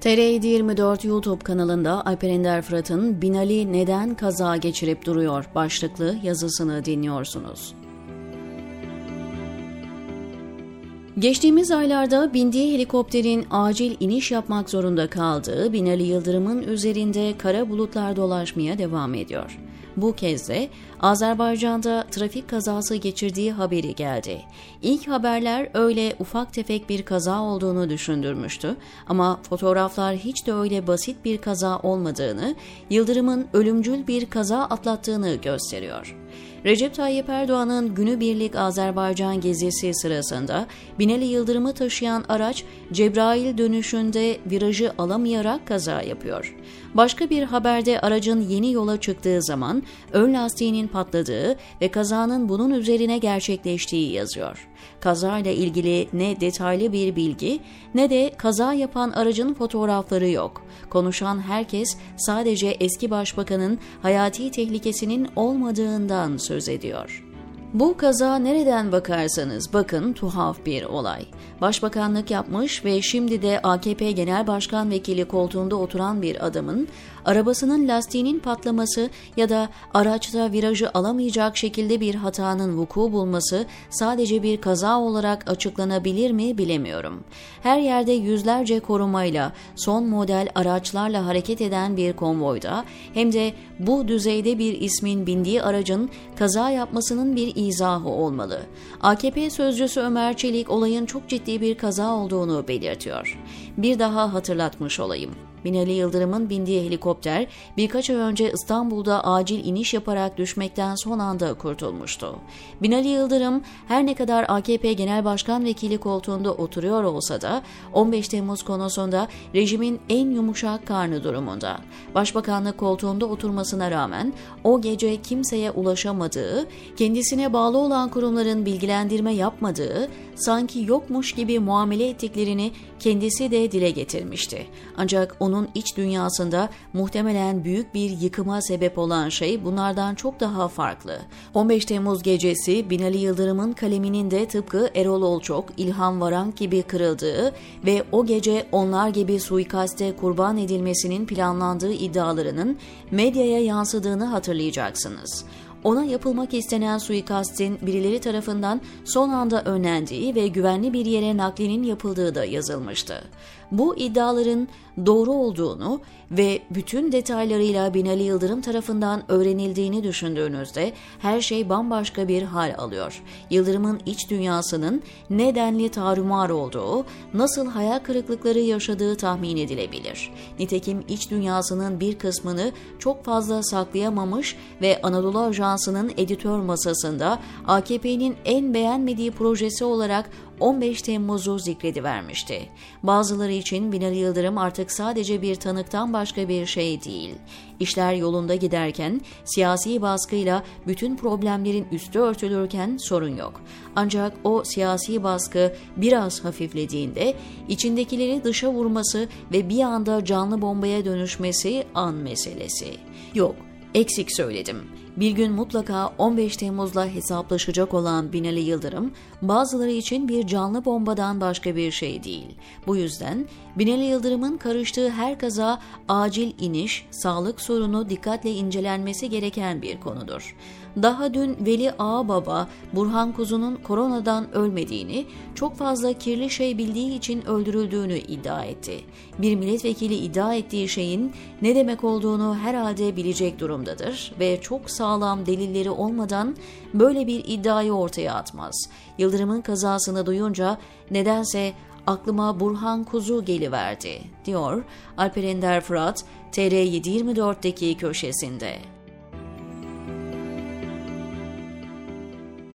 TR724 YouTube kanalında Alper Ender Fırat'ın Binali neden kaza geçirip duruyor başlıklı yazısını dinliyorsunuz. Geçtiğimiz aylarda bindiği helikopterin acil iniş yapmak zorunda kaldığı Binali Yıldırım'ın üzerinde kara bulutlar dolaşmaya devam ediyor. Bu kez de Azerbaycan'da trafik kazası geçirdiği haberi geldi. İlk haberler öyle ufak tefek bir kaza olduğunu düşündürmüştü ama fotoğraflar hiç de öyle basit bir kaza olmadığını, Yıldırım'ın ölümcül bir kaza atlattığını gösteriyor. Recep Tayyip Erdoğan'ın günübirlik Azerbaycan gezisi sırasında Binali Yıldırım'ı taşıyan araç Cebrail dönüşünde virajı alamayarak kaza yapıyor. Başka bir haberde aracın yeni yola çıktığı zaman ön lastiğinin patladığı ve kazanın bunun üzerine gerçekleştiği yazıyor. Kazayla ilgili ne detaylı bir bilgi ne de kaza yapan aracın fotoğrafları yok. Konuşan herkes sadece eski başbakanın hayati tehlikesinin olmadığından söz ediyor. Bu kaza nereden bakarsanız bakın tuhaf bir olay. Başbakanlık yapmış ve şimdi de AKP Genel Başkan Vekili koltuğunda oturan bir adamın arabasının lastiğinin patlaması ya da araçta virajı alamayacak şekilde bir hatanın vuku bulması sadece bir kaza olarak açıklanabilir mi bilemiyorum. Her yerde yüzlerce korumayla, son model araçlarla hareket eden bir konvoyda hem de bu düzeyde bir ismin bindiği aracın kaza yapmasının bir izahı olmalı. AKP sözcüsü Ömer Çelik olayın çok ciddi bir kaza olduğunu belirtiyor. Bir daha hatırlatmış olayım. Binali Yıldırım'ın bindiği helikopter birkaç ay önce İstanbul'da acil iniş yaparak düşmekten son anda kurtulmuştu. Binali Yıldırım her ne kadar AKP Genel Başkan Vekili koltuğunda oturuyor olsa da 15 Temmuz konusunda rejimin en yumuşak karnı durumunda. Başbakanlık koltuğunda oturmasına rağmen o gece kimseye ulaşamadığı, kendisine bağlı olan kurumların bilgilendirme yapmadığı, sanki yokmuş gibi muamele ettiklerini kendisi de dile getirmişti. Ancak onun iç dünyasında muhtemelen büyük bir yıkıma sebep olan şey bunlardan çok daha farklı. 15 Temmuz gecesi Binali Yıldırım'ın kaleminin de tıpkı Erol Olçok, İlhan Varank gibi kırıldığı ve o gece onlar gibi suikaste kurban edilmesinin planlandığı iddialarının medyaya yansıdığını hatırlayacaksınız ona yapılmak istenen suikastin birileri tarafından son anda önlendiği ve güvenli bir yere naklinin yapıldığı da yazılmıştı. Bu iddiaların doğru olduğunu ve bütün detaylarıyla Binali Yıldırım tarafından öğrenildiğini düşündüğünüzde her şey bambaşka bir hal alıyor. Yıldırım'ın iç dünyasının nedenli tarumar olduğu, nasıl hayal kırıklıkları yaşadığı tahmin edilebilir. Nitekim iç dünyasının bir kısmını çok fazla saklayamamış ve Anadolu Ajansı'nın editör masasında AKP'nin en beğenmediği projesi olarak 15 Temmuz'u zikredivermişti. Bazıları için Binali Yıldırım artık sadece bir tanıktan başka bir şey değil. İşler yolunda giderken siyasi baskıyla bütün problemlerin üstü örtülürken sorun yok. Ancak o siyasi baskı biraz hafiflediğinde içindekileri dışa vurması ve bir anda canlı bombaya dönüşmesi an meselesi. Yok, eksik söyledim. Bir gün mutlaka 15 Temmuz'la hesaplaşacak olan Binali Yıldırım, bazıları için bir canlı bombadan başka bir şey değil. Bu yüzden Binali Yıldırım'ın karıştığı her kaza acil iniş, sağlık sorunu dikkatle incelenmesi gereken bir konudur. Daha dün Veli Ağababa, Burhan Kuzu'nun koronadan ölmediğini, çok fazla kirli şey bildiği için öldürüldüğünü iddia etti. Bir milletvekili iddia ettiği şeyin ne demek olduğunu herhalde bilecek durumdadır ve çok sağlam delilleri olmadan böyle bir iddiayı ortaya atmaz. Yıldırım'ın kazasını duyunca nedense aklıma Burhan Kuzu geliverdi, diyor Alper Ender Fırat TR724'deki köşesinde.